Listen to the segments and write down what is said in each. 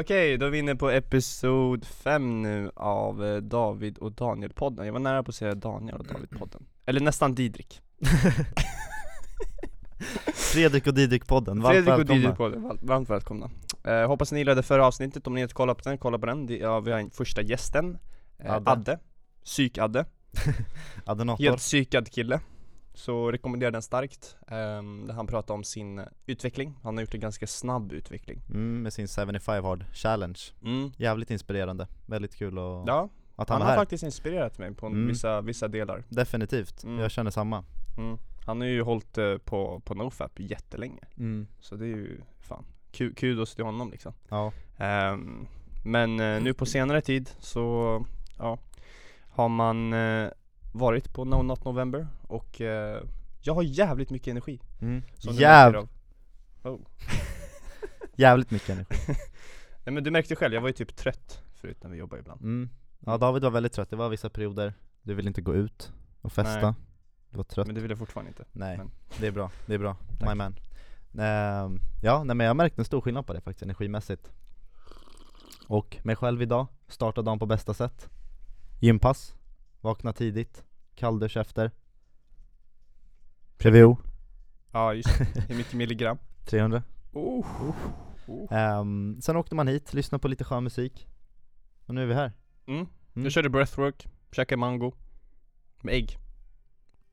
Okej, då är vi inne på episod 5 nu av eh, David och Daniel-podden. Jag var nära på att säga Daniel och David-podden. Eller nästan Didrik. Fredrik och Didrik-podden, varmt Fredrik och välkomna. Didrik-podden, varmt välkomna. Eh, Hoppas ni gillade förra avsnittet, om ni inte kollat på den, kolla på den. Det- ja, Vi har en första gästen, eh, Adde. Adde, Psyk-Adde, helt psykad kille Så rekommenderar den starkt, ehm, där han pratar om sin utveckling. Han har gjort en ganska snabb utveckling. Mm, med sin 75 hard challenge. Mm. Jävligt inspirerande, väldigt kul och Ja, att han han, har är här. faktiskt inspirerat mig på Mm. vissa, vissa delar. Definitivt, Mm. jag känner samma. Mm. Han har ju hållit eh, på, på NoFap jättelänge. Mm. Så det är ju fan ku- kudos till honom liksom. Ja, Ehm, Men eh, nu på senare tid så ja, har man eh, varit på No Not November och eh, jag har jävligt mycket energi mm. som du Jäv... märker av. Oh. jävligt mycket energi Nej men du märkte själv, jag var ju typ trött förut när vi jobbade ibland mm. Ja David var väldigt trött, det var vissa perioder Du ville inte gå ut och festa Nej. Du var trött Men det vill jag fortfarande inte Nej, men- det är bra, det är bra, Tack. my man Ehm, Ja, nej men jag märkte en stor skillnad på det faktiskt energimässigt Och mig själv idag, starta dagen på bästa sätt Gympass, vakna tidigt, kalldusch efter PVO, Ja just det. hur mycket milligram? 300 Oh. Oh. Ehm, Sen åkte man hit, lyssnade på lite skön musik Och nu är vi här Mm. Mm. Jag körde breathwork, käkade mango med ägg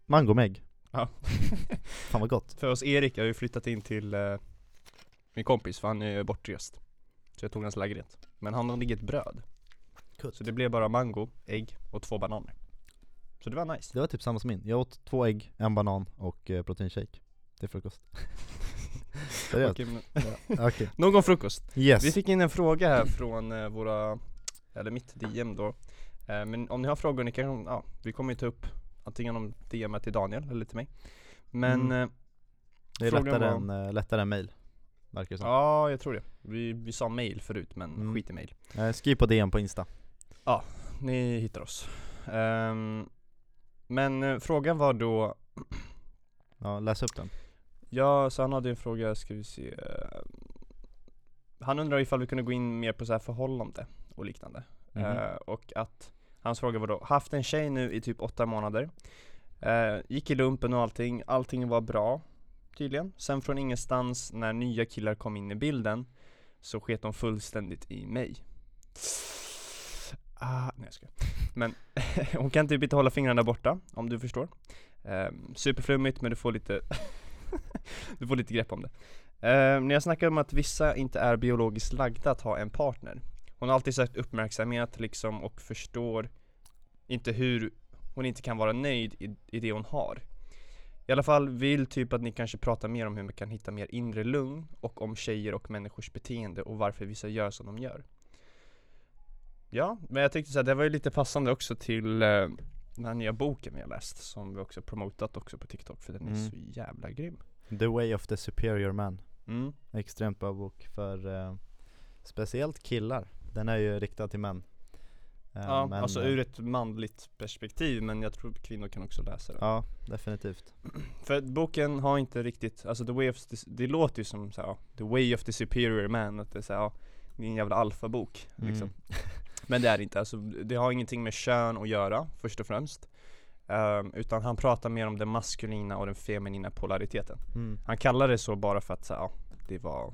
Mango med ägg Ja. Fan vad gott För oss Erik, jag har ju flyttat in till eh, min kompis för han är bortrest Så jag tog hans lägenhet Men han hade inget bröd Kutt. Så det blev bara mango, ägg och två bananer Så det var nice. Det var typ samma som min, jag åt två ägg, en banan och eh, proteinshake. Till frukost. Seriöst? Okej, men, Okej, Någon frukost. Yes. Vi fick in en fråga här från eh, våra, eller mitt DM då. Eh, Men om ni har frågor, ni kan, ja, vi kommer ju ta upp antingen om DM till Daniel eller till mig. Men Mm. eh, Det är Frågan lättare, var- än, eh, lättare än mail Verkar det som. Ja, jag tror det. Vi, vi sa mail förut men Mm. skit i mail. Eh, Skriv på DM på Insta. Ni hittar oss. Ehm, Men eh, frågan var då Ja, läs upp den. Ja, så han hade en fråga, ska vi se Han undrar ifall vi kunde gå in mer på så här förhållande och liknande. Mhm. Eh, Och att Hans fråga var då, haft en tjej nu i typ åtta månader Eh, Gick i lumpen och allting, allting var bra Tydligen. Sen från ingenstans när nya killar kom in i bilden Så sket de fullständigt i mig Ah, nej jag ska. Men hon kan typ inte hålla fingrarna borta, om du förstår. Eh, Superflummigt men du får lite Du får lite grepp om det. Eh, När jag snackar om att vissa inte är biologiskt lagda att ha en partner. Hon har alltid sökt uppmärksamhet liksom och förstår inte hur hon inte kan vara nöjd i, i det hon har. I alla fall vill typ att ni kanske pratar mer om hur man kan hitta mer inre lugn och om tjejer och människors beteende och varför vissa gör som de gör. Ja, men jag tyckte så här, det var ju lite passande också till eh, den här nya boken vi har läst som vi också promotat också på TikTok för den är Mm. så jävla grym. The Way of the Superior Man. Mm. Extremt bra bok för eh, Speciellt killar. Den är ju riktad till män. Eh, Ja, men, alltså eh, ur ett manligt perspektiv men jag tror kvinnor kan också läsa den. Ja, definitivt. För att boken har inte riktigt, alltså the way of the, det låter ju som så här, ja, the way of the superior man, att det är så här, ja, det är en jävla alfabok liksom. Mm. Men det är det inte, alltså det har ingenting med kön att göra först och främst Ehm, Utan han pratar mer om den maskulina och den feminina polariteten mm. Han kallar det så bara för att så ja, det var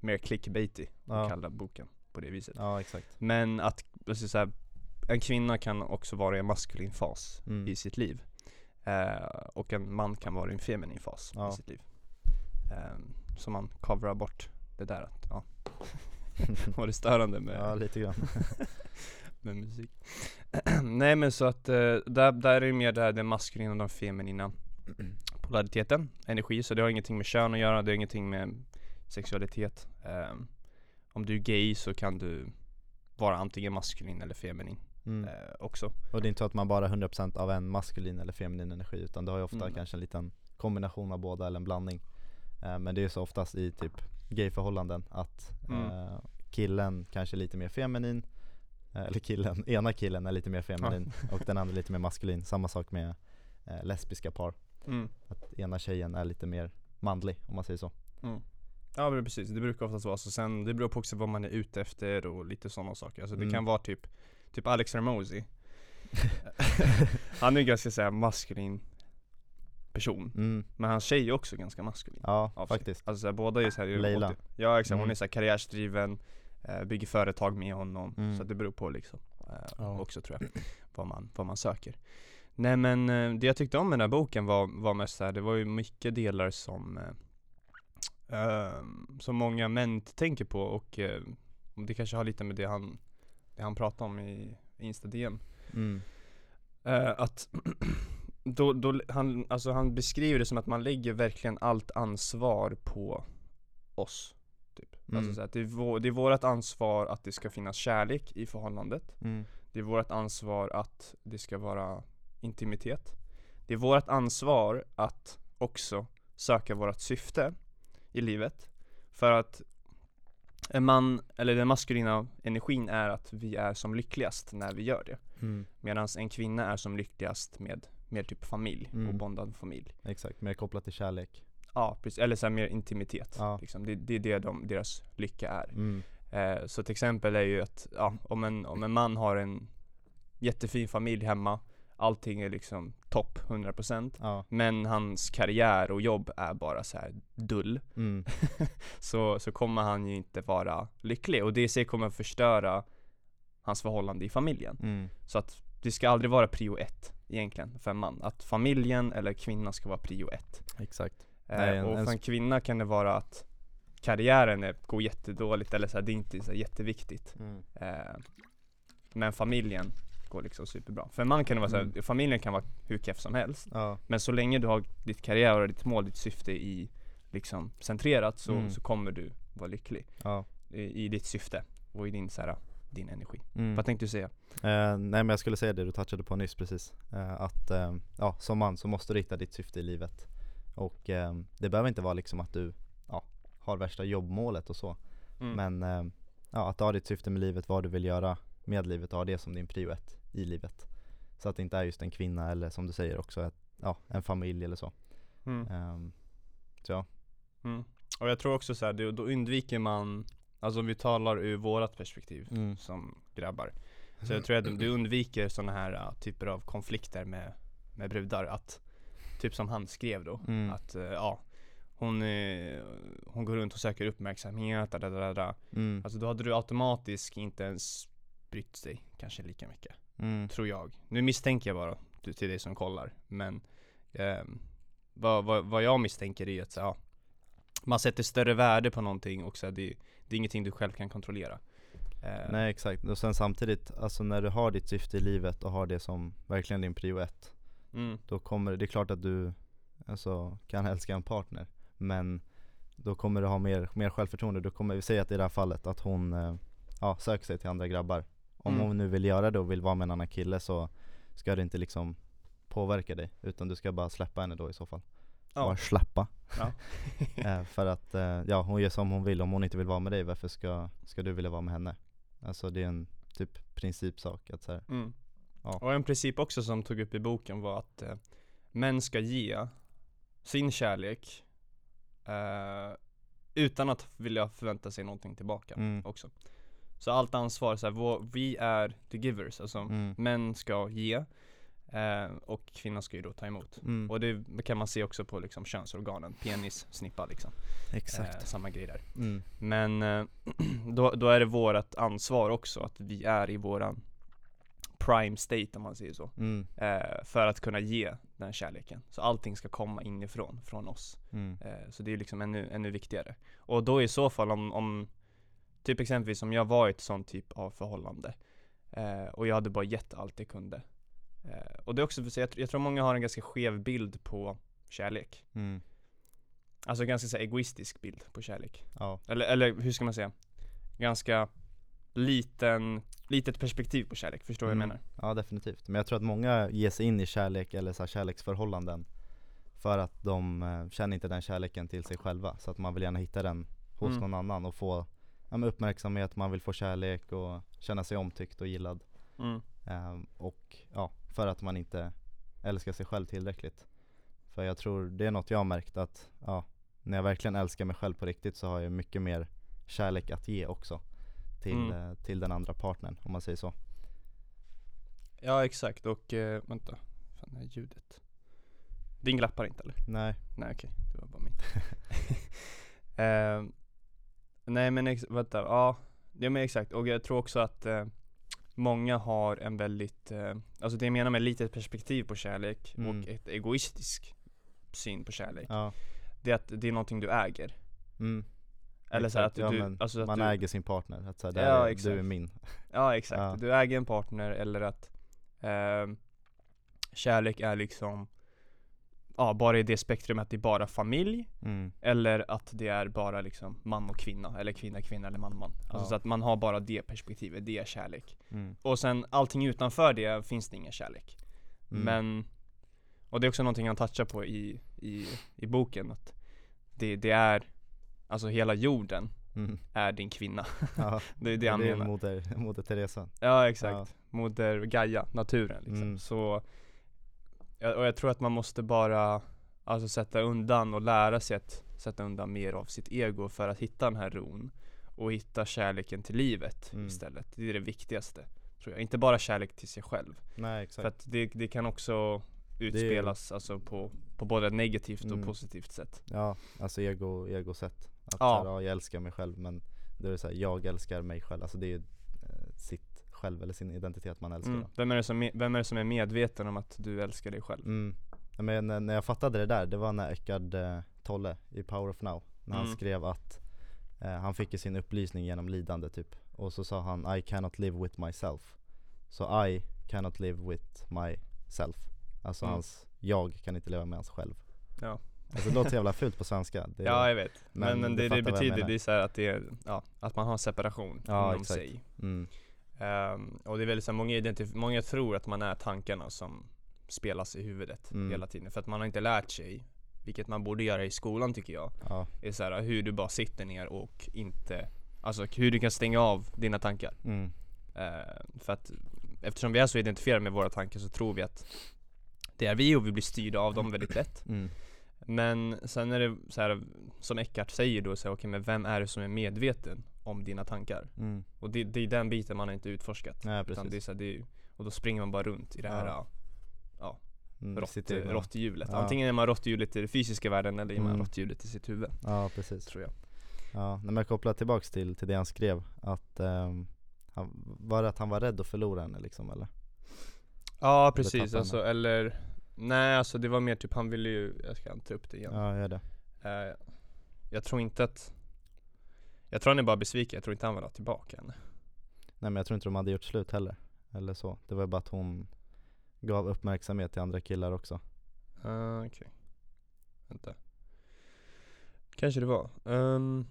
mer clickbaity Ja. att kalla boken på det viset Ja, Men att, alltså så här, en kvinna kan också vara i en maskulin fas Mm. i sitt liv eh, Och en man kan vara i en feminin fas Ja. i sitt liv Ehm, Så man coverar bort det där att, ja Var det störande med, Ja, lite grann med musik? Nej men så att, eh, där, där är det mer det här den maskulina och den feminina polariteten, energi, så det har ingenting med kön att göra, det har ingenting med sexualitet Ehm, Om du är gay så kan du vara antingen maskulin eller feminin mm. eh, också Och det är inte så att man bara är 100% av en maskulin eller feminin energi Utan det har ju ofta Mm. kanske en liten kombination av båda eller en blandning eh, Men det är ju så oftast i typ gayförhållanden att Mm. eh, killen kanske är lite mer feminin eh, Eller killen, ena killen är lite mer feminin och den andra lite mer maskulin Samma sak med eh, lesbiska par mm. Att ena tjejen är lite mer manlig om man säger så Mm. Ja men precis, det brukar oftast vara så. Sen det beror på också vad man är ute efter och lite sådana saker. Alltså det Mm. kan vara typ, typ Alex Ramosi. han är ganska såhär maskulin person. Mm. Men hans tjej är också ganska maskulin. Ja, av sig. faktiskt. Alltså såhär, båda är såhär Leila. Ja exakt, hon Mm. är såhär karriärsdriven, eh, bygger företag med honom. Mm. Så det beror på liksom. Eh, Ja. Också tror jag, vad man, vad man söker. Nej men eh, det jag tyckte om med den här boken var, var mest såhär, det var ju mycket delar som eh, Som många män tänker på och det kanske har lite med det han, det han pratade om i Insta-DM Mm. Att då, då, han, alltså han beskriver det som att man lägger verkligen allt ansvar på oss. Typ. Alltså Mm. så att det, är vår, det är vårt ansvar att det ska finnas kärlek i förhållandet. Mm. Det är vårt ansvar att det ska vara intimitet. Det är vårt ansvar att också söka vårt syfte i livet. För att en man, eller den maskulina energin är att vi är som lyckligast när vi gör det. Mm. Medan en kvinna är som lyckligast med mer typ familj och Mm. bondad familj. Exakt, mer kopplat till kärlek. Ja precis, eller så mer intimitet. Ja. Liksom. Det, det är det de, deras lycka är. Mm. Eh, så ett exempel är ju att, ja, om en, om en man har en jättefin familj hemma, allting är liksom topp 100% Ja. men hans karriär och jobb är bara så här dull Mm. så, så kommer han ju inte vara lycklig och det i sig kommer förstöra hans förhållande i familjen. Mm. Så att det ska aldrig vara prio ett egentligen för en man. Att familjen eller kvinnan ska vara prio ett. Exakt. Eh, Nej, en- och för en kvinna kan det vara att karriären är, går jättedåligt eller så här, det är inte så här jätteviktigt. Mm. Eh, men familjen går liksom superbra. För en man kan det vara så här, Mm. familjen kan vara hur keff som helst. Ja. Men så länge du har ditt karriär och ditt mål, ditt syfte i liksom centrerat så, Mm. så kommer du vara lycklig Ja. i, i ditt syfte och i din, så här, din energi. Mm. Vad tänkte du säga? Eh, nej men jag skulle säga det du touchade på nyss precis. Eh, att eh, ja, som man så måste du hitta ditt syfte i livet. Och eh, det behöver inte vara liksom att du ja, har värsta jobbmålet och så. Mm. Men eh, ja, att ha ditt syfte med livet, vad du vill göra med livet och ha det som din prio ett i livet. Så att det inte är just en kvinna eller som du säger också ett, ja, en familj eller så. Mm. Ehm, så ja. Mm. Och jag tror också så här, då undviker man, alltså om vi talar ur vårat perspektiv Mm. som grabbar. Så jag tror att du undviker sådana här uh, typer av konflikter med, med brudar. Att, typ som han skrev då, Mm. att uh, ja, hon, eh, hon går runt och söker uppmärksamhet, da, da, da, da. Mm. Alltså då hade du automatiskt inte ens brytt sig kanske lika mycket. Mm. Tror jag. Nu misstänker jag bara du- till dig som kollar. Men ehm, vad, vad, vad jag misstänker är att så, ja, man sätter större värde på någonting och så, här, det, det är ingenting du själv kan kontrollera. Eh, Nej exakt, och sen samtidigt, alltså när du har ditt syfte i livet och har det som verkligen din prio ett Mm, Då kommer, det är klart att du alltså, kan älska en partner Men då kommer du ha mer, mer självförtroende, då kommer vi säga att i det här fallet att hon eh, ja, söker sig till andra grabbar. Om Mm. hon nu vill göra det och vill vara med en annan kille så ska det inte liksom påverka dig Utan du ska bara släppa henne då i så fall Ja. Bara släppa Ja. eh, För att, eh, ja hon gör som hon vill, om hon inte vill vara med dig varför ska, ska du vilja vara med henne? Alltså det är en typ principsak att så här, mm. Ja. Och en princip också som tog upp i boken var att eh, män ska ge sin kärlek eh, utan att vilja förvänta sig någonting tillbaka Mm. också. Så allt ansvar, så här, vår, vi är the givers, alltså Mm. män ska ge eh, och kvinnan ska ju då ta emot. Mm. Och det kan man se också på liksom könsorganen, penis, snippa liksom. Exakt Eh, samma grej där. mm. Men eh, då, då är det vårt ansvar också att vi är i våran prime state om man säger så. Mm. Eh, för att kunna ge den kärleken. Så allting ska komma inifrån, från oss. Mm. Eh, så det är liksom ännu, ännu viktigare. Och då i så fall om, om typ exempelvis om jag var i ett sånt typ av förhållande eh, och jag hade bara gett allt jag kunde. Eh, och det är också, för jag, jag tror många har en ganska skev bild på kärlek. Mm. Alltså ganska så egoistisk bild på kärlek. Ja, Eller, eller hur ska man säga? Ganska liten, litet perspektiv på kärlek, förstår du vad jag Mm. menar? ja definitivt. Men jag tror att många ger sig in i kärlek eller så kärleksförhållanden För att de eh, känner inte den kärleken till sig själva Så att man vill gärna hitta den hos Mm. någon annan och få ja, uppmärksamhet, man vill få kärlek och känna sig omtyckt och gillad Mm. Ehm, Och ja, för att man inte älskar sig själv tillräckligt För jag tror det är något jag har märkt att ja, när jag verkligen älskar mig själv på riktigt så har jag mycket mer kärlek att ge också till, Mm. eh, till den andra partnern om man säger så. Ja exakt och eh, vänta, fan är ljudet? Din glappar inte eller? Nej, Nej okej, det var bara mitt. Ehm, nej men ex- vänta, ja, ja men exakt och jag tror också att eh, många har en väldigt, eh, alltså det jag menar med litet perspektiv på kärlek Mm. och ett egoistisk syn på kärlek. ja. Det är att det är någonting du äger. Mm. Eller så här att Exakt, ja, du, alltså att man du, äger sin partner, att säga, Ja, ja, exakt. du är min. Ja exakt, du äger en partner eller att ehm, kärlek är liksom Ja, bara i det spektrumet att det är bara familj Mm. Eller att det är bara liksom man och kvinna, eller kvinna, kvinna eller man, man Alltså Ja. så att man har bara det perspektivet, det är kärlek Mm. Och sen allting utanför det finns det ingen kärlek Mm. Men Och det är också någonting han touchar på i, i, i boken att det, det är Alltså hela jorden Mm. är din kvinna Ja, Det är det han det är menar moder, moder Teresa. Ja exakt, moder Gaia, naturen liksom. Mm. Så, ja, och jag tror att man måste bara Alltså sätta undan och lära sig att sätta undan mer av sitt ego för att hitta den här ron Och hitta kärleken till livet Mm. istället, det är det viktigaste Tror jag, inte bara kärlek till sig själv Nej exakt. För att det, det kan också utspelas alltså på, på både negativt och Mm. positivt sätt Ja, alltså ego, egosätt. Att Ja. ja. ja, jag älskar mig själv men då är det så här, jag älskar mig själv. Alltså det är eh, sitt själv eller sin identitet man älskar. mm. vem, är det som, är- vem är det som är medveten om att du älskar dig själv? Mm. Men när- när jag fattade det där, det var när Eckard eh, Tolle i Power of Now, när han Mm. skrev att eh, han fick ju sin upplysning genom lidande typ. Och så sa han I cannot live with myself. Så I cannot live with myself. Alltså Mm. hans, jag kan inte leva med hans själv. Ja. Alltså det låter jävla fult på svenska. Det, Ja jag vet, men, men det det betyder det är så att det är, ja, att man har separation Ja, inom exakt. sig mm, Ehm, Och det är väldigt så här, många, identif- många tror att man är tankarna som spelas i huvudet Mm. hela tiden För att man har inte lärt sig, vilket man borde göra i skolan tycker jag. Ja, Är så här, hur du bara sitter ner och inte Alltså hur du kan stänga av dina tankar. Mm, Ehm, För att eftersom vi är så identifierade med våra tankar så tror vi att det är vi och vi blir styrda av dem väldigt lätt. Mm, Men sen är det så här, som Eckart säger då, så här, okej men vem är det som är medveten om dina tankar? mm. Och det, det är den biten man har inte utforskat Ja, utan det är så här, det är, Och då springer man bara runt i det här Ja. ja. Mm, råtthjulet Ja. Antingen är man råtthjulet i den fysiska världen eller är man Mm. råtthjulet i sitt huvud Ja precis. Tror jag Ja, när man kopplar tillbaks till, till det han skrev, att ehm, han, var det att han var rädd att förlora henne liksom eller? Ja precis, alltså eller Nej alltså det var mer typ, han ville ju, jag ska inte ta upp det igen Ja, gör det. Eh, Jag tror inte att Jag tror han är bara besviken, jag tror inte han vill ha tillbaka henne Nej men jag tror inte de hade gjort slut heller, eller så. Det var bara att hon gav uppmärksamhet till andra killar också. Ah, Okej Vänta Kanske det var Ehm,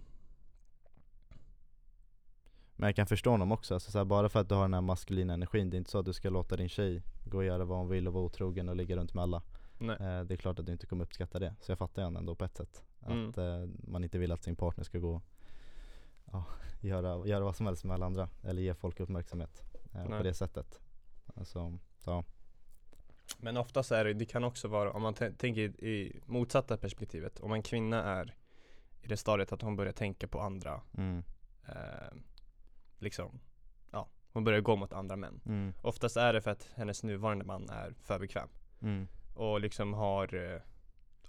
Men jag kan förstå honom också, alltså så här, bara för att du har den här maskulina energin, det är inte så att du ska låta din tjej gå och göra vad hon vill och vara otrogen och ligga runt med alla. Nej Eh, det är klart att du inte kommer uppskatta det, så jag fattar ju ändå på ett sätt. Mm. Att eh, man inte vill att sin partner ska gå ja, göra, göra vad som helst med alla andra, eller ge folk uppmärksamhet eh, på det sättet. Alltså, så, ja. Men oftast är det, det kan också vara, om man tän- tänker i, i motsatta perspektivet Om en kvinna är i det stadiet att hon börjar tänka på andra Mm, eh, Liksom Ja, hon börjar gå mot andra män. Mm, Oftast är det för att hennes nuvarande man är för bekväm. Mm, Och liksom har eh,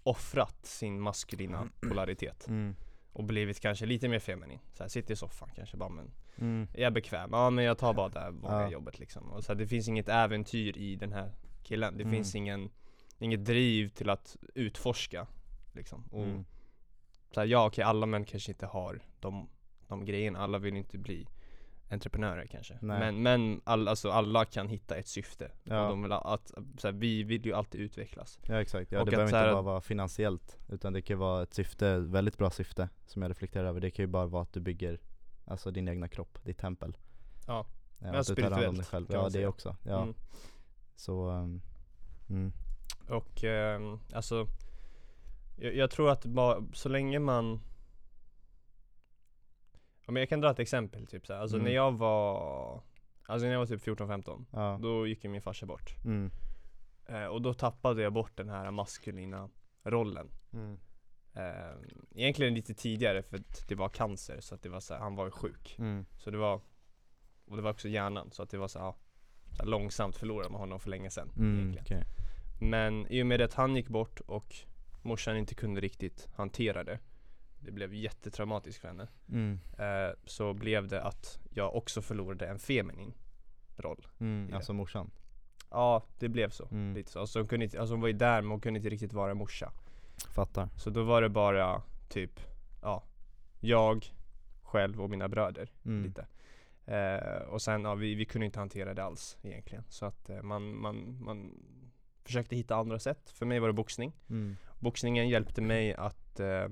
offrat sin maskulina polaritet. Mm, Och blivit kanske lite mer feminin. Så här, sitter i soffan kanske bara men mm, Är jag bekväm? Ja men jag tar bara det här vanliga Ja. jobbet liksom. Och så här, Det finns inget äventyr i den här killen. Det Mm. finns ingen Inget driv till att utforska Liksom. Och mm, så här, ja okej alla män kanske inte har de, de grejerna. Alla vill inte bli entreprenörer kanske. Nej. Men, men all, alltså, alla kan hitta ett syfte. Ja. och de vill att, så här, Vi vill ju alltid utvecklas. Ja exakt, ja, Och det behöver inte bara vara finansiellt Utan det kan vara ett syfte, väldigt bra syfte Som jag reflekterar över, det kan ju bara vara att du bygger Alltså din egna kropp, ditt tempel. Ja, ja, Ja, Att du tar hand om dig spirituellt, själv, ja det säga. också, ja. Mm. Så, um, mm, Och ehm, alltså jag, jag tror att bara, så länge man ja, men Jag kan dra ett exempel typ så här. alltså Mm. när jag var Alltså när jag var typ 14-15 ja, Då gick ju min farsa bort mm, eh, Och då tappade jag bort den här maskulina rollen mm, eh, Egentligen lite tidigare för att det var cancer så att det var så här, han var ju sjuk Mm. Så det var Och det var också hjärnan så att det var så, här, så här långsamt förlorade man honom för länge sedan Mm, okej. Men i och med att han gick bort och morsan inte kunde riktigt hantera det Det blev jättetraumatiskt för henne Mm. eh, Så blev det att jag också förlorade en feminin roll Mm. det. Alltså morsan. Ja, det blev så. Mm. Lite så. Alltså, hon, kunde inte, alltså hon var ju där men hon kunde inte riktigt vara morsa. Fattar. Så då var det bara typ, ja, jag själv och mina bröder Mm. lite. Eh, och sen, ja, vi, vi kunde inte hantera det alls egentligen. Så att eh, man, man, man försökte hitta andra sätt. För mig var det boxning. Mm. Boxningen hjälpte mig att eh,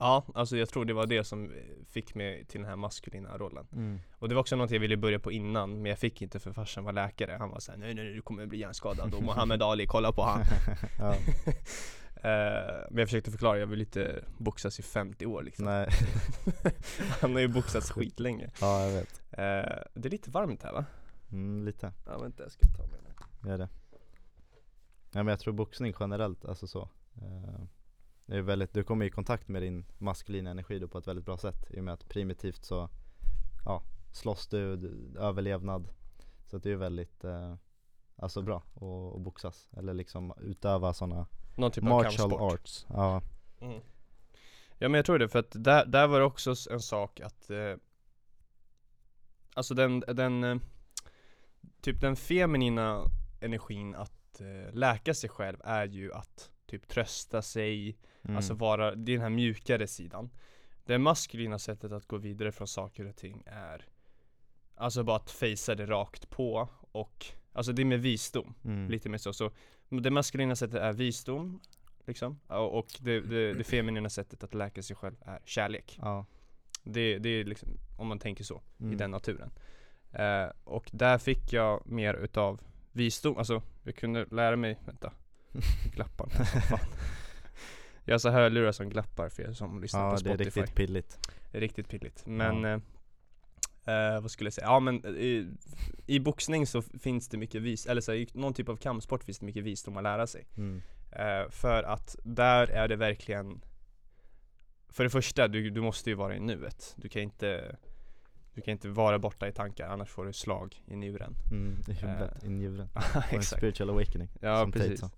Ja, alltså jag tror det var det som fick mig till den här maskulina rollen. Mm. Och det var också något jag ville börja på innan, men jag fick inte för farsan var läkare. Han var såhär, nej nej du kommer bli hjärnskadad och Muhammad Ali, kolla på han. Eh, men jag försökte förklara, jag vill inte boxas i 50 år liksom. Nej. Han har ju boxats skitlänge. ja, jag vet. Eh, det är lite varmt här va? Mm, lite. Ja vänta jag ska ta med den. Gör det. Ja, men jag tror boxning generellt, alltså så. Eh, det är väldigt, du kommer i kontakt med din maskulina energi då på ett väldigt bra sätt i och med att primitivt så ja, slåss du, du överlevnad. Så att det är väldigt eh, alltså bra att, att boxas eller liksom utöva sådana Någon typ av martial kampsport. arts. Ja. Mm. Ja men jag tror det, för att där, där var det också en sak att eh, Alltså den, den eh, Typ den feminina energin att eh, läka sig själv är ju att typ trösta sig Mm. Alltså vara, det är den här mjukare sidan Det maskulina sättet att gå vidare från saker och ting är Alltså bara att fejsa det rakt på och Alltså det är med visdom mm. Lite mer så, så det maskulina sättet är visdom Liksom, och det, det, det feminina sättet att läka sig själv är kärlek Ja. Det, det är liksom, om man tänker så, Mm. i den naturen eh, Och där fick jag mer utav visdom, alltså jag kunde lära mig, vänta Glappar. Jag har så hörlurar som glappar för er som lyssnar Ja på det är Spotify riktigt pilligt. riktigt pilligt. Men, Ja. eh, eh, vad skulle jag säga? Ja men i, i boxning så finns det mycket vis, eller så i någon typ av kampsport finns det mycket visdom att lära sig. Mm. Eh, för att där är det verkligen För det första, du, du måste ju vara i nuet. Du kan inte Du kan inte vara borta i tankar annars får du slag i njuren. Mm. I huvudet, i njuren. Exakt. spiritual awakening. Ja som Tate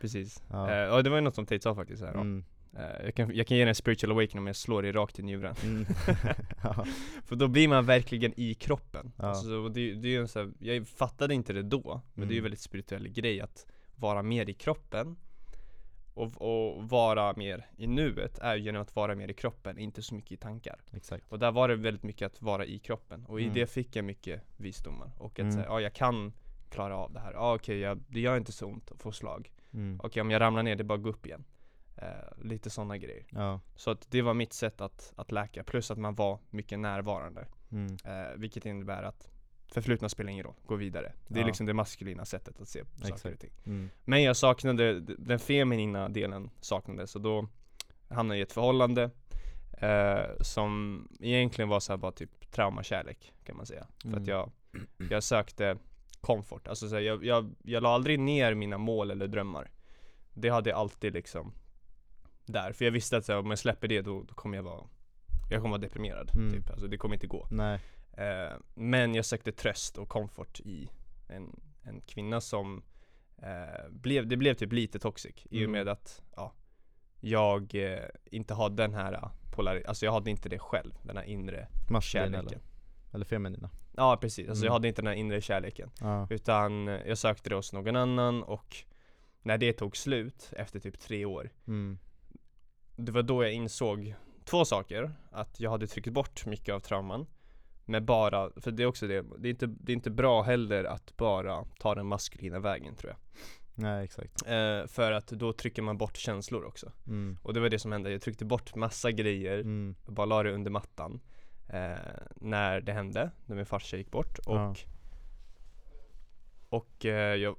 precis. Ja. Eh, och det var ju något som Tate sa faktiskt här. Mm. Eh, jag, kan, jag kan ge dig en spiritual awakening om jag slår dig rakt i njuren. Mm. ja. För då blir man verkligen i kroppen. Ja. Alltså, det, det är en så här, jag fattade inte det då, men det är ju en Mm. väldigt spirituell grej att vara mer i kroppen och, och vara mer i nuet är genom att vara mer i kroppen, inte så mycket i tankar. Exakt. Och där var det väldigt mycket att vara i kroppen, och i Mm. det fick jag mycket visdomar. Och att Mm. säga, ja jag kan klara av det här, ja okej, jag, det gör inte så ont att få slag. Mm. Okej om jag ramlar ner, det är bara att gå upp igen. Eh, lite sådana grejer. Ja. Så att det var mitt sätt att, att läka, plus att man var mycket närvarande. Mm. Eh, vilket innebär att förflutna spelar ingen roll, gå vidare. Det är Ja. liksom det maskulina sättet att se på saker och ting. Mm. Men jag saknade, den feminina delen saknades så då hamnade jag i ett förhållande eh, som egentligen var så bara typ traumakärlek kan man säga. För Mm. att jag, jag sökte komfort, alltså så här, jag, jag, jag la aldrig ner mina mål eller drömmar. Det hade jag alltid liksom där, för jag visste att så här, om jag släpper det då, då kommer jag vara Jag kommer vara deprimerad, Mm. typ. alltså det kommer inte gå. Nej. Eh, men jag sökte tröst och komfort i en, en kvinna som eh, blev, det blev typ lite toxic i och Mm. med att ja, jag eh, inte hade den här eh, polari- alltså jag hade inte det själv, den här inre Maskulina kärleken. eller? Eller feminina? Ja precis, alltså jag Mm. hade inte den här inre kärleken. Ja. Utan eh, jag sökte det hos någon annan och när det tog slut efter typ tre år Mm. Det var då jag insåg två saker. Att jag hade tryckt bort mycket av trauman. Med bara, för det är också det, det är inte, det är inte bra heller att bara ta den maskulina vägen tror jag. Nej exakt. Eh, för att då trycker man bort känslor också. Mm. Och det var det som hände, jag tryckte bort massa grejer, Mm. bara la det under mattan. Eh, när det hände, när min farsa gick bort och Ja. Och eh, jag,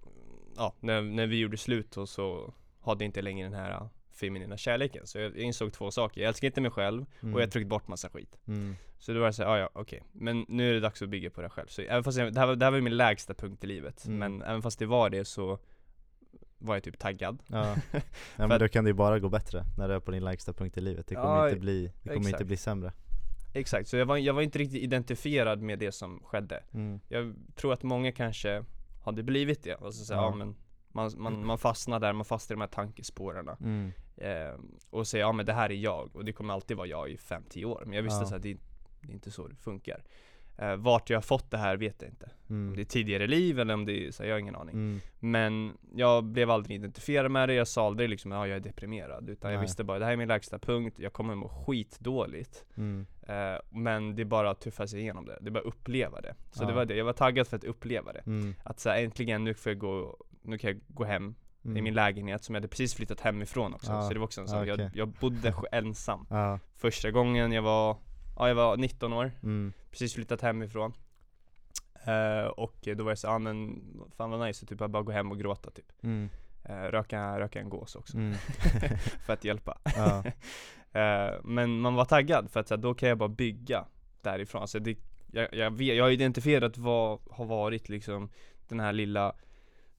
ja, när, när vi gjorde slut och så hade jag inte längre den här feminina kärleken. Så jag, jag insåg två saker, jag älskar inte mig själv Mm. och jag tryckte bort massa skit. Mm. Så då var jag såhär, ah, ja okej, men nu är det dags att bygga på det själv. Så även fast jag, det, här var, det här var min lägsta punkt i livet, Mm. men även fast det var det så var jag typ taggad. Ja, ja men då kan det ju bara gå bättre när du är på din lägsta punkt i livet Det kommer Ja, inte bli, det kommer inte bli sämre Exakt, så jag var, jag var inte riktigt identifierad med det som skedde. mm. Jag tror att många kanske hade blivit det, alltså så, ja. Ja. ja men man, man, man fastnar där, man fastnar i de här tankespåren Mm. eh, Och säger ja men det här är jag, och det kommer alltid vara jag i 5-10 år Men jag visste Ja. att det, det är inte så det funkar eh, Vart jag har fått det här vet jag inte Om Mm. det är tidigare liv eller om det är, så jag har ingen aning Mm. Men jag blev aldrig identifierad med det, jag sa aldrig liksom ja jag är deprimerad Utan jag Nej. visste bara det här är min lägsta punkt, jag kommer må skitdåligt Mm. Eh, men det är bara att tuffa sig igenom det, det är bara att uppleva det. Så Ja. det var det, jag var taggad för att uppleva det. Mm. Att så här, äntligen, nu får jag gå, nu kan jag gå hem Mm. i min lägenhet som jag hade precis flyttat hemifrån också. Ja. Så det var också en sak, okej. jag, jag bodde ensam. Ja, Första gången jag var, ja jag var 19 år, mm. precis flyttat hemifrån. Eh, och då var jag så ja men fan vad nice, typ jag bara gå hem och gråta typ. Mm. Eh, röka, röka en gås också, Mm. för att hjälpa. ja. Eh, men man var taggad för att så här, då kan jag bara bygga därifrån. Alltså det, jag, jag, vet, jag har identifierat vad har varit liksom den här lilla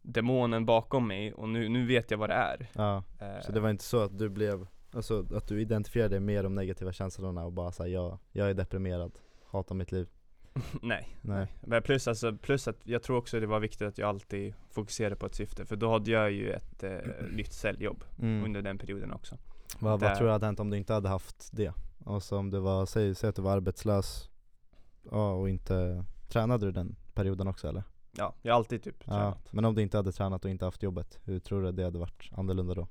demonen bakom mig och nu, nu vet jag vad det är. ja, så det var inte så att du blev, alltså att du identifierade med de negativa känslorna och bara såhär, jag, jag är deprimerad, hatar mitt liv nej, Nej. Men plus, alltså, plus att jag tror också det var viktigt att jag alltid fokuserade på ett syfte. För då hade jag ju ett eh, nytt säljjobb mm. under den perioden också. Vad, där- vad tror du hade hänt om du inte hade haft det? Alltså om du var, säg, säg att du var arbetslös ja, och inte, tränade du den perioden också eller? Ja, jag har alltid typ Ja, tränat. men om du inte hade tränat och inte haft jobbet, hur tror du det hade varit annorlunda då?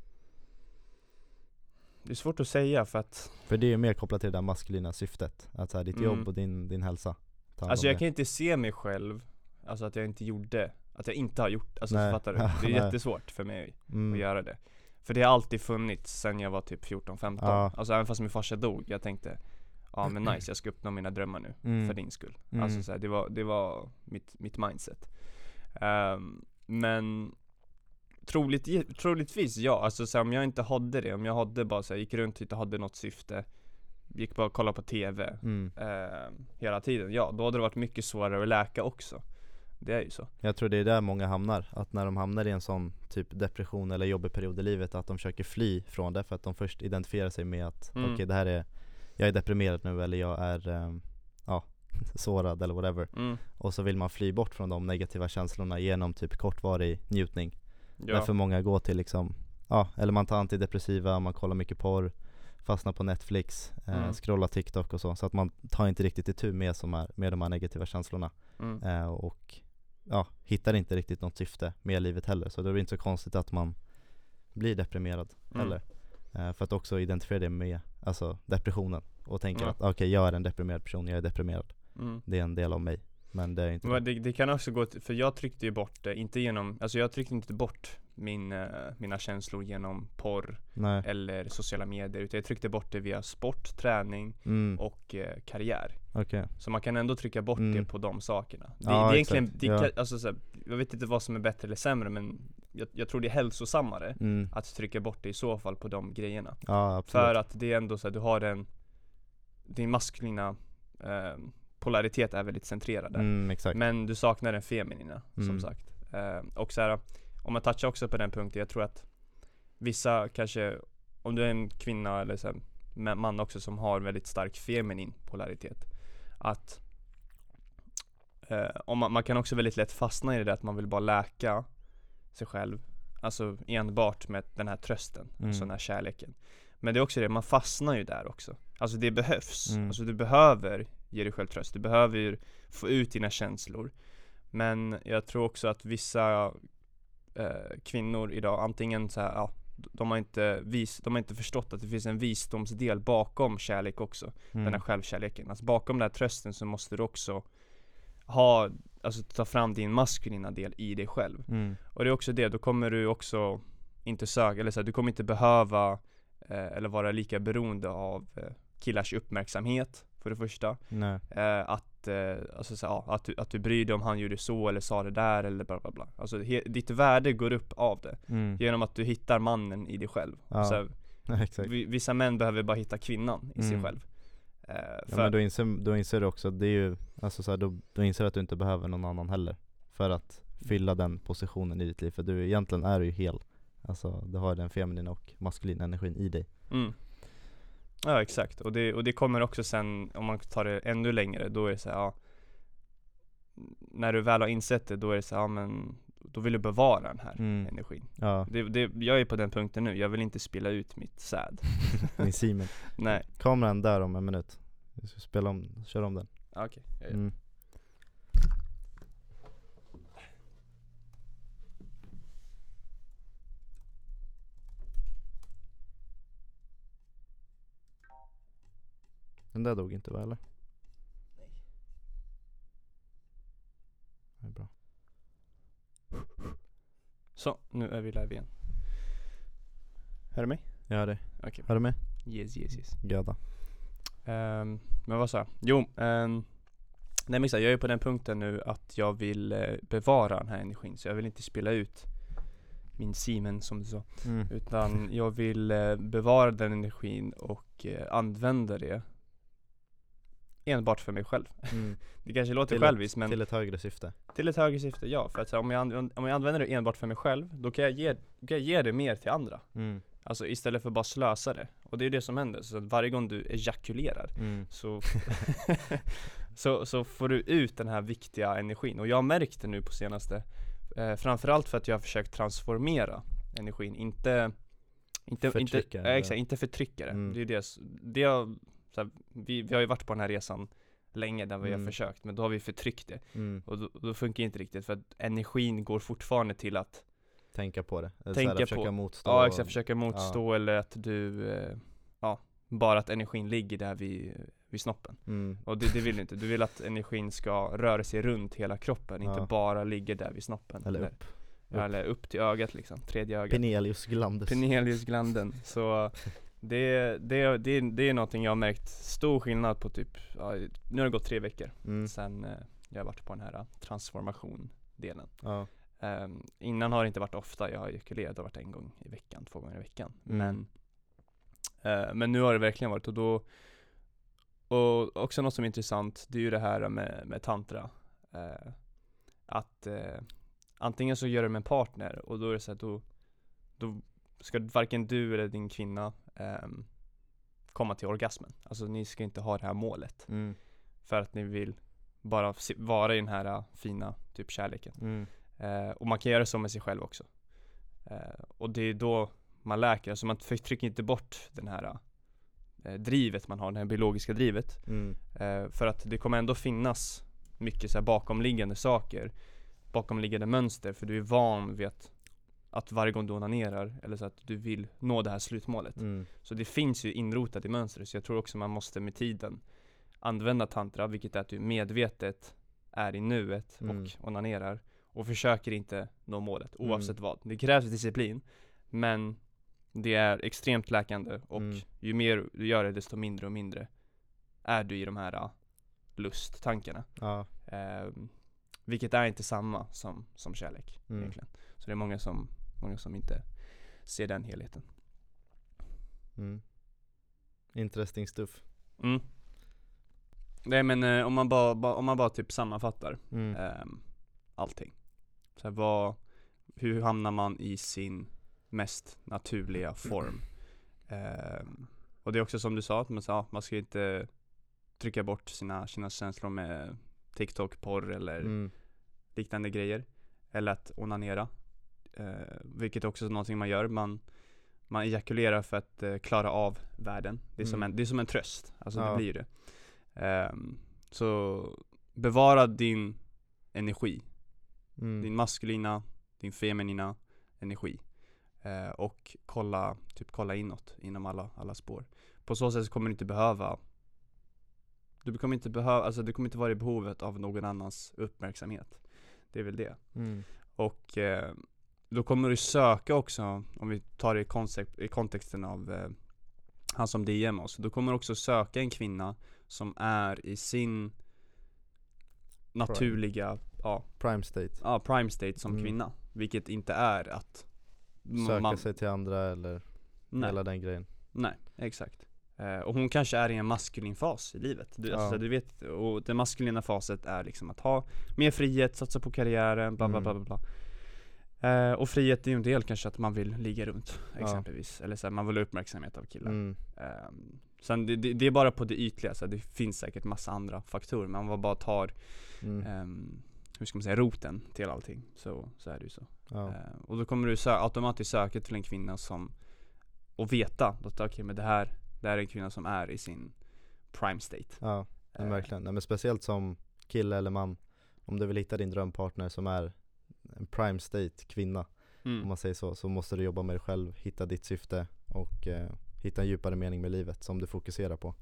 Det är svårt att säga för att För det är ju mer kopplat till det där maskulina syftet, att så här, ditt Mm. jobb och din, din hälsa Alltså jag det. kan inte se mig själv, alltså att jag inte gjorde, att jag inte har gjort, alltså Nej. fattar du? Det är jättesvårt för mig mm. att göra det För det har alltid funnits sen jag var typ 14-15 Ja. Alltså även fast min farsa dog, jag tänkte Ja men nice, jag ska uppnå mina drömmar nu, Mm. för din skull Mm. Alltså så här, det var, det var mitt, mitt mindset Ehm, Men troligt, Troligtvis ja, alltså så här, om jag inte hade det, om jag hade bara så här, gick runt och inte hade något syfte Gick bara och kollade på TV Mm. eh, hela tiden, ja då hade det varit mycket svårare att läka också Det är ju så Jag tror det är där många hamnar, att när de hamnar i en sån typ depression eller jobbig period i livet att de försöker fly från det för att de först identifierar sig med att Mm. okej det här är, jag är deprimerad nu eller jag är, ehm, ja, sårad eller whatever mm. Och så vill man fly bort från de negativa känslorna genom typ kortvarig njutning ja. Därför många går till liksom, ja, eller man tar antidepressiva, man kollar mycket porr Fastnar på Netflix, eh, Mm. scrollar TikTok och så, så att man tar inte riktigt itu med, som är, med de här negativa känslorna mm. eh, Och ja, hittar inte riktigt något syfte med livet heller Så det är inte så konstigt att man blir deprimerad Mm. heller eh, För att också identifiera det med, alltså depressionen Och tänker Ja. att okej jag är en deprimerad person, jag är deprimerad Mm. Det är en del av mig Men det är inte Men det, det kan också gå, till- för jag tryckte ju bort det, inte genom, alltså jag tryckte inte bort min, eh, mina känslor genom porr Nej, eller sociala medier utan jag tryckte bort det via sport, träning mm, och eh, karriär. Okej. Så man kan ändå trycka bort Mm. det på de sakerna. Det, Ja, det är egentligen, det Ja. alltså så här, jag vet inte vad som är bättre eller sämre men jag, jag tror det är hälsosammare mm. att trycka bort det i så fall på de grejerna. Ja För att det är ändå så att du har en Din maskulina eh, polaritet är väldigt centrerad där. Mm, Men du saknar den feminina som Mm. sagt. Eh, Och så här, om man touchar också på den punkten, jag tror att Vissa kanske, om du är en kvinna eller så här, ma- man också som har väldigt stark feminin polaritet Att om man, man kan också väldigt lätt fastna i det där att man vill bara läka sig själv Alltså enbart med den här trösten, Mm. alltså den här kärleken. Men det är också det, man fastnar ju där också Alltså det behövs, Mm. alltså du behöver ge dig själv tröst, du behöver få ut dina känslor Men jag tror också att vissa eh, kvinnor idag antingen så här, ja, de har, inte vis, de har inte förstått att det finns en visdomsdel bakom kärlek också mm. Den här självkärleken, alltså bakom den här trösten så måste du också ha, alltså ta fram din maskulina del i dig själv mm. och det är också det, då kommer du också inte söka, eller så här, du kommer inte behöva eh, eller vara lika beroende av eh, killars uppmärksamhet för det första. Eh, Att, eh, alltså, så, ja, att, du, att du bryr dig om han gjorde så eller sa det där eller bla bla bla. Alltså he, ditt värde går upp av det mm. Genom att du hittar mannen i dig själv. Ja, så, vi- Vissa män behöver bara hitta kvinnan i sig Mm. själv. Eh, Ja men då inser, då inser du också att det är ju, alltså så här, då, då inser du att du inte behöver någon annan heller För att fylla den positionen i ditt liv, för du egentligen är du ju hel Alltså du har den feminina och maskulina energin i dig. Mm. Ja exakt, och det, och det kommer också sen, om man tar det ännu längre, då är det så här, ja När du väl har insett det, då är det så här, ja men Då vill du bevara den här Mm. energin. Ja, det, det, Jag är på den punkten nu, jag vill inte spilla ut mitt säd. Min semen Nej, Kameran där om en minut. Vi ska spela om, köra om den. Okej. Jag gör det. mm. Den där dog inte va eller? Nej. Det är bra Så, nu är vi live igen Hör du mig? Jag hör dig, Okej, hör du mig? yes yes yes Göda Ehm, men vad sa jag? Jo, um, nej men jag är på den punkten nu att jag vill eh, bevara den här energin så jag vill inte spela ut min semen som du sa mm. Utan jag vill eh, bevara den energin och eh, använda det enbart för mig själv Mm. Det kanske låter Till själviskt men Till ett högre syfte till ett högre syfte, ja. För att så här, om, jag om jag använder det enbart för mig själv, då kan jag ge, då kan jag ge det mer till andra mm. Alltså istället för bara slösa det Och det är det som händer, så att varje gång du ejakulerar Mm. så, så, så får du ut den här viktiga energin. Och jag har märkt det nu på senaste, eh, framförallt för att jag har försökt transformera energin, inte inte, inte, Förtrycka, ja, eller? exakt, inte förtrycka det. Mm. Det är det, det har, så här, vi, vi har ju varit på den här resan länge där vi Mm. har försökt, men då har vi förtryckt det. Mm. Och då, då funkar det inte riktigt för att energin går fortfarande till att Tänka på det, Eller Tänka här, försöka på- motstå Ja och- exakt, försöka motstå eller att du, eh, ja, bara att energin ligger där vid, vid snoppen. mm. Och det, det vill du inte, du vill att energin ska röra sig runt hela kroppen, inte Ja. bara ligga där vid snoppen Eller upp, Ja, eller upp till ögat liksom, tredje ögat Penelius glandus Peneliusglanden, så det, det, det, det är någonting jag har märkt stor skillnad på typ, ja, nu har det gått tre veckor mm. sen eh, jag har varit på den här transformation-delen Ja, Ehm, Innan har det inte varit ofta, jag har ejakulerat, det har varit en gång i veckan, två gånger i veckan Mm. Men eh, Men nu har det verkligen varit och då Och också något som är intressant, det är ju det här med, med tantra eh, Att eh, Antingen så gör du med en partner och då är det så att då Då ska varken du eller din kvinna ehm, Komma till orgasmen Alltså ni ska inte ha det här målet mm. För att ni vill bara vara i den här äh, fina typ kärleken Mm. Eh, och man kan göra så med sig själv också. Eh, och det är då man läker, alltså man förtrycker inte bort den här eh, drivet man har, det här biologiska drivet. Mm. Eh, för att det kommer ändå finnas mycket så bakomliggande saker, bakomliggande mönster, för du är van vid att, att varje gång du onanerar, eller så att du vill nå det här slutmålet. Mm. Så det finns ju inrotat i mönstret, så jag tror också man måste med tiden använda tantra, vilket är att du medvetet är i nuet Mm. och onanerar och försöker inte nå målet Mm. oavsett vad. Det krävs disciplin, men det är extremt läkande och Mm. ju mer du gör det desto mindre och mindre är du i de här uh, lusttankarna. Ja, Ehm, vilket är inte samma som, som kärlek Mm. egentligen. Så det är många som, många som inte ser den helheten. mm. Interesting stuff Mm. Nej men eh, om man bara, bara, om man bara typ sammanfattar mm. ehm, allting. Så här, vad, hur hamnar man i sin mest naturliga form? Ehm, och det är också som du sa, att man, sa, man ska inte trycka bort sina, sina känslor med TikTok, porr eller Mm. liknande grejer. Eller att onanera. Eh, vilket också är någonting man gör. Man, man ejakulerar för att eh, klara av världen. Det är, som Mm. en, det är som en tröst. Alltså Ja. det blir det. Ehm, så bevara din energi. Mm. Din maskulina, din feminina energi. Eh, och kolla, typ kolla inåt inom alla, alla spår. På så sätt så kommer du inte behöva Du kommer inte behöva, alltså du kommer inte vara i behovet av någon annans uppmärksamhet. Det är väl det. Mm. Och eh, då kommer du söka också, om vi tar det i, koncept, i kontexten av eh, han som DM oss, då kommer du också söka en kvinna som är i sin naturliga, ja, Prime state ja, prime state som Mm. kvinna. Vilket inte är att Söka man, sig till andra eller nej, hela den grejen nej, exakt. Eh, och hon kanske är i en maskulin fas i livet. Du, alltså, Ja. du vet, och den maskulina faset är liksom att ha mer frihet, satsa på karriären, bla bla Mm. bla bla bla. Eh, och frihet är ju en del kanske att man vill ligga runt Ja. exempelvis, eller så här, man vill ha uppmärksamhet av killar. Mm. Ehm, sen det, det, det är bara på det ytliga, så här, det finns säkert massa andra faktorer, men om man bara tar, Mm. ehm, hur ska man säga, roten till allting, så, så är det ju så. Ja. Ehm, och då kommer du sö- automatiskt söka till en kvinna som, och veta att okej men det här, det här är en kvinna som är i sin prime state. ja, Ehm, verkligen. Nej, men speciellt som kille eller man, om du vill hitta din drömpartner som är en prime state kvinna, mm. om man säger så, så måste du jobba med dig själv, hitta ditt syfte och eh, hitta en djupare mening med livet som du fokuserar på.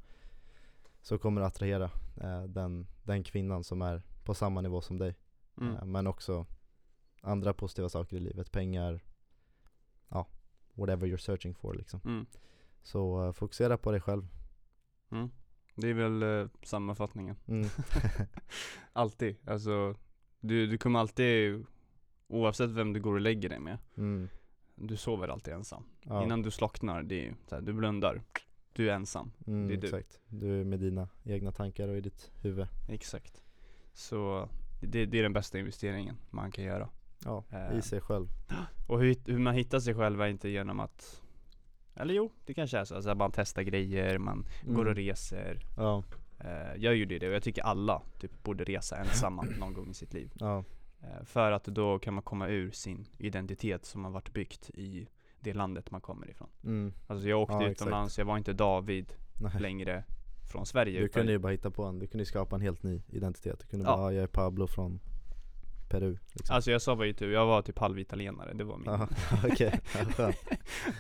Så kommer du attrahera eh, den, den kvinnan som är på samma nivå som dig. Mm. Eh, men också andra positiva saker i livet, pengar, ja, whatever you're searching for liksom. Mm. Så eh, fokusera på dig själv. Mm. Det är väl eh, sammanfattningen. Mm. Alltid, alltså du, du kommer alltid, oavsett vem du går och lägger dig med, Mm. du sover alltid ensam. Ja. Innan du slocknar, det är så här, du blundar, du är ensam. mm, det är du. Exakt. Du är med dina egna tankar och i ditt huvud. Exakt. Så det, det är den bästa investeringen man kan göra. Ja, Eh. i sig själv. Och hur, hur man hittar sig själv är inte genom att eller jo, det kanske är så. Alltså man testar grejer, man går och Mm. reser. Ja, Eh, jag gjorde det och jag tycker alla typ borde resa ensamma någon gång i sitt liv. ja, för att då kan man komma ur sin identitet som har varit byggt i det landet man kommer ifrån. mm. Alltså jag åkte Ja, utomlands, jag var inte David Nej. längre från Sverige. Du kunde ju bara hitta på en, du kunde skapa en helt ny identitet. Du kunde Ja. bara, ja. jag är Pablo från Peru liksom. Alltså jag sa bara ju typ, jag var typ halvitalienare, det var min, skönt.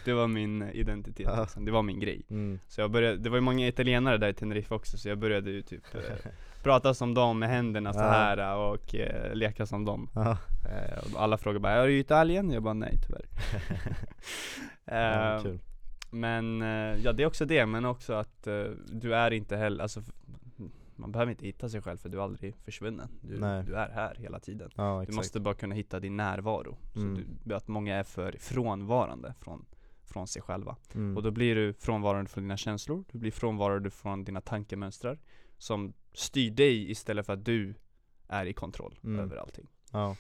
det var min identitet Ja. liksom. det var min grej. Mm. Så jag började, det var ju många italienare där i Tenerife också så jag började ju typ eh, prata som dem med händerna så här och eh, leka som dem. Eh, och alla frågade bara 'Är du Italien?' Jag bara 'Nej tyvärr' ja, Eh. Men eh, ja det är också det, men också att eh, du är inte heller, alltså man behöver inte hitta sig själv för du är aldrig försvunnen. Du, du är här hela tiden. Ja, Du måste bara kunna hitta din närvaro. Mm. Så du, att många är för frånvarande från, från sig själva. Mm. Och då blir du frånvarande från dina känslor, du blir frånvarande från dina tankemönstrar som styr dig istället för att du är i kontroll Mm. över allting. Ja,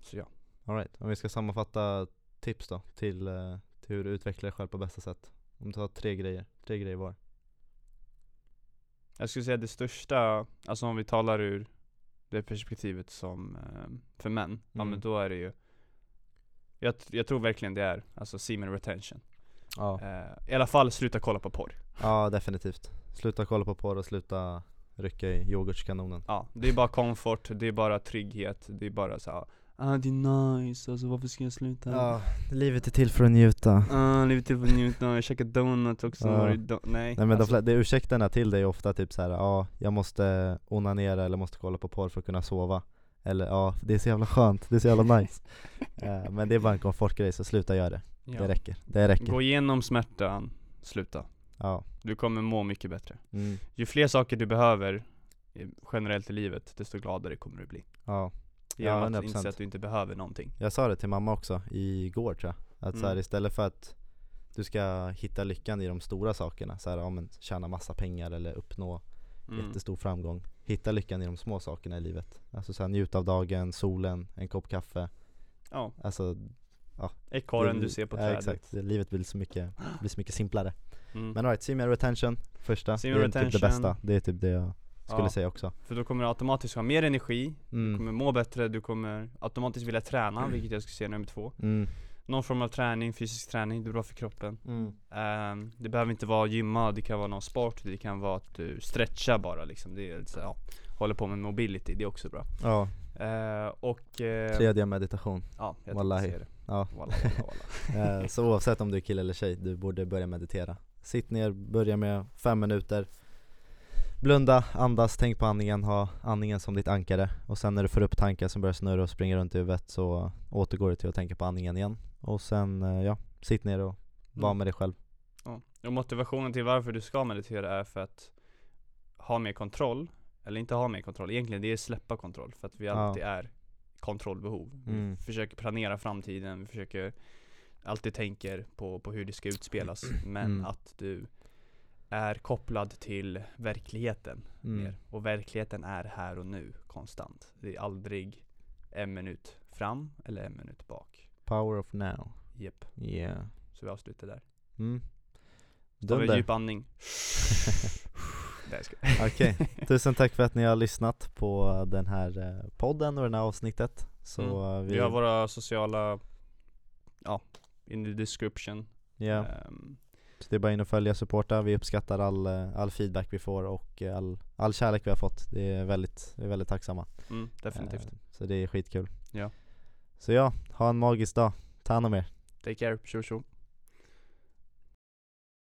Så ja. alright. Om vi ska sammanfatta tips då till, eh, till hur du utvecklar dig själv på bästa sätt. Om du tar tre grejer, tre grejer var. Jag skulle säga det största, alltså om vi talar ur det perspektivet som eh, för män, ja Mm. men då är det ju jag, jag tror verkligen det är, alltså semen retention. Ja. Eh, I alla fall sluta kolla på porr. ja, definitivt. Sluta kolla på porr och sluta rycka i yoghurtkanonen. Ja, det är bara komfort, det är bara trygghet, det är bara så ah det är nice, alltså varför ska jag sluta? Ja, livet är till för att njuta. Ah, livet till för att njuta, jag käkar donut också. Ja. varje dag, nej Nej men alltså, de, de ursäkterna till dig är ofta typ såhär, ja jag måste onanera eller måste kolla på porr för att kunna sova. Eller ja, det är så jävla skönt, det är så jävla nice. Eh, Men det är bara en komfortgrej så sluta göra det, ja. det räcker, det räcker. Gå igenom smärtan, sluta. Ja, Du kommer må mycket bättre. Mm, Ju fler saker du behöver i- generellt i livet, desto gladare kommer du bli. Ja Genom Ja, att 100%. inse att du inte behöver någonting. Jag sa det till mamma också igår tror jag. Att så här, Mm. istället för att du ska hitta lyckan i de stora sakerna så här, ja, men tjäna massa pengar eller uppnå mm. jättestor framgång Hitta lyckan i de små sakerna i livet. Alltså så här, njut av dagen, solen, en kopp kaffe. Ja, Alltså ekorren det- du ser på ja, trädet. exakt, Det- livet blir så mycket, blir så mycket simplare. Mm. Men alright, semen retention. Första, Semen det är typ det retention. bästa. Det är typ det jag skulle Ja. säga också För då kommer du automatiskt ha mer energi, du mm. kommer må bättre, du kommer automatiskt vilja träna, vilket jag skulle säga nummer två Mm. Någon form av träning, fysisk träning, det är bra för kroppen Mm. Ehm, Det behöver inte vara gymma, det kan vara någon sport, det kan vara att du stretchar bara liksom det är så, ja, Håller på med mobility, det är också bra Ja, Ehm, Och eh, tredje meditation Ja, jag Wallahi. det Ja. Walla, walla, walla. Så oavsett om du är kille eller tjej, du borde börja meditera Sitt ner, börja med fem minuter Blunda, andas, tänk på andningen, ha andningen som ditt ankare Och sen när du får upp tankar som börjar snurra och springa runt i huvudet så återgår du till att tänka på andningen igen Och sen, eh, ja, sitt ner och var Mm. med dig själv Ja. Och motivationen till varför du ska meditera är för att ha mer kontroll, eller inte ha mer kontroll, egentligen det är släppa kontroll för att vi Ja. alltid är kontrollbehov. Mm. Vi försöker planera framtiden, vi försöker alltid tänker på, på hur det ska utspelas, men Mm. att du är kopplad till verkligheten Mm. mer. Och verkligheten är här och nu, konstant. Det är aldrig en minut fram eller en minut bak. Power of now. Japp, Yeah. så vi avslutar där. Mm. Tar vi en djup andning. Okej, tusen tack för att ni har lyssnat på den här eh, podden och det här avsnittet. Så Mm. eh, Vi har våra sociala, ja, in the description. ja, Ehm, det är bara in och följa, supporta. Vi uppskattar all, eh, all feedback vi får och eh, all, all kärlek vi har fått. Det är väldigt, vi är väldigt tacksamma. mm, definitivt. Eh, Så det är skitkul. Ja. Så ja, ha en magisk dag. Ta hand om er. Take care, tjo tjo.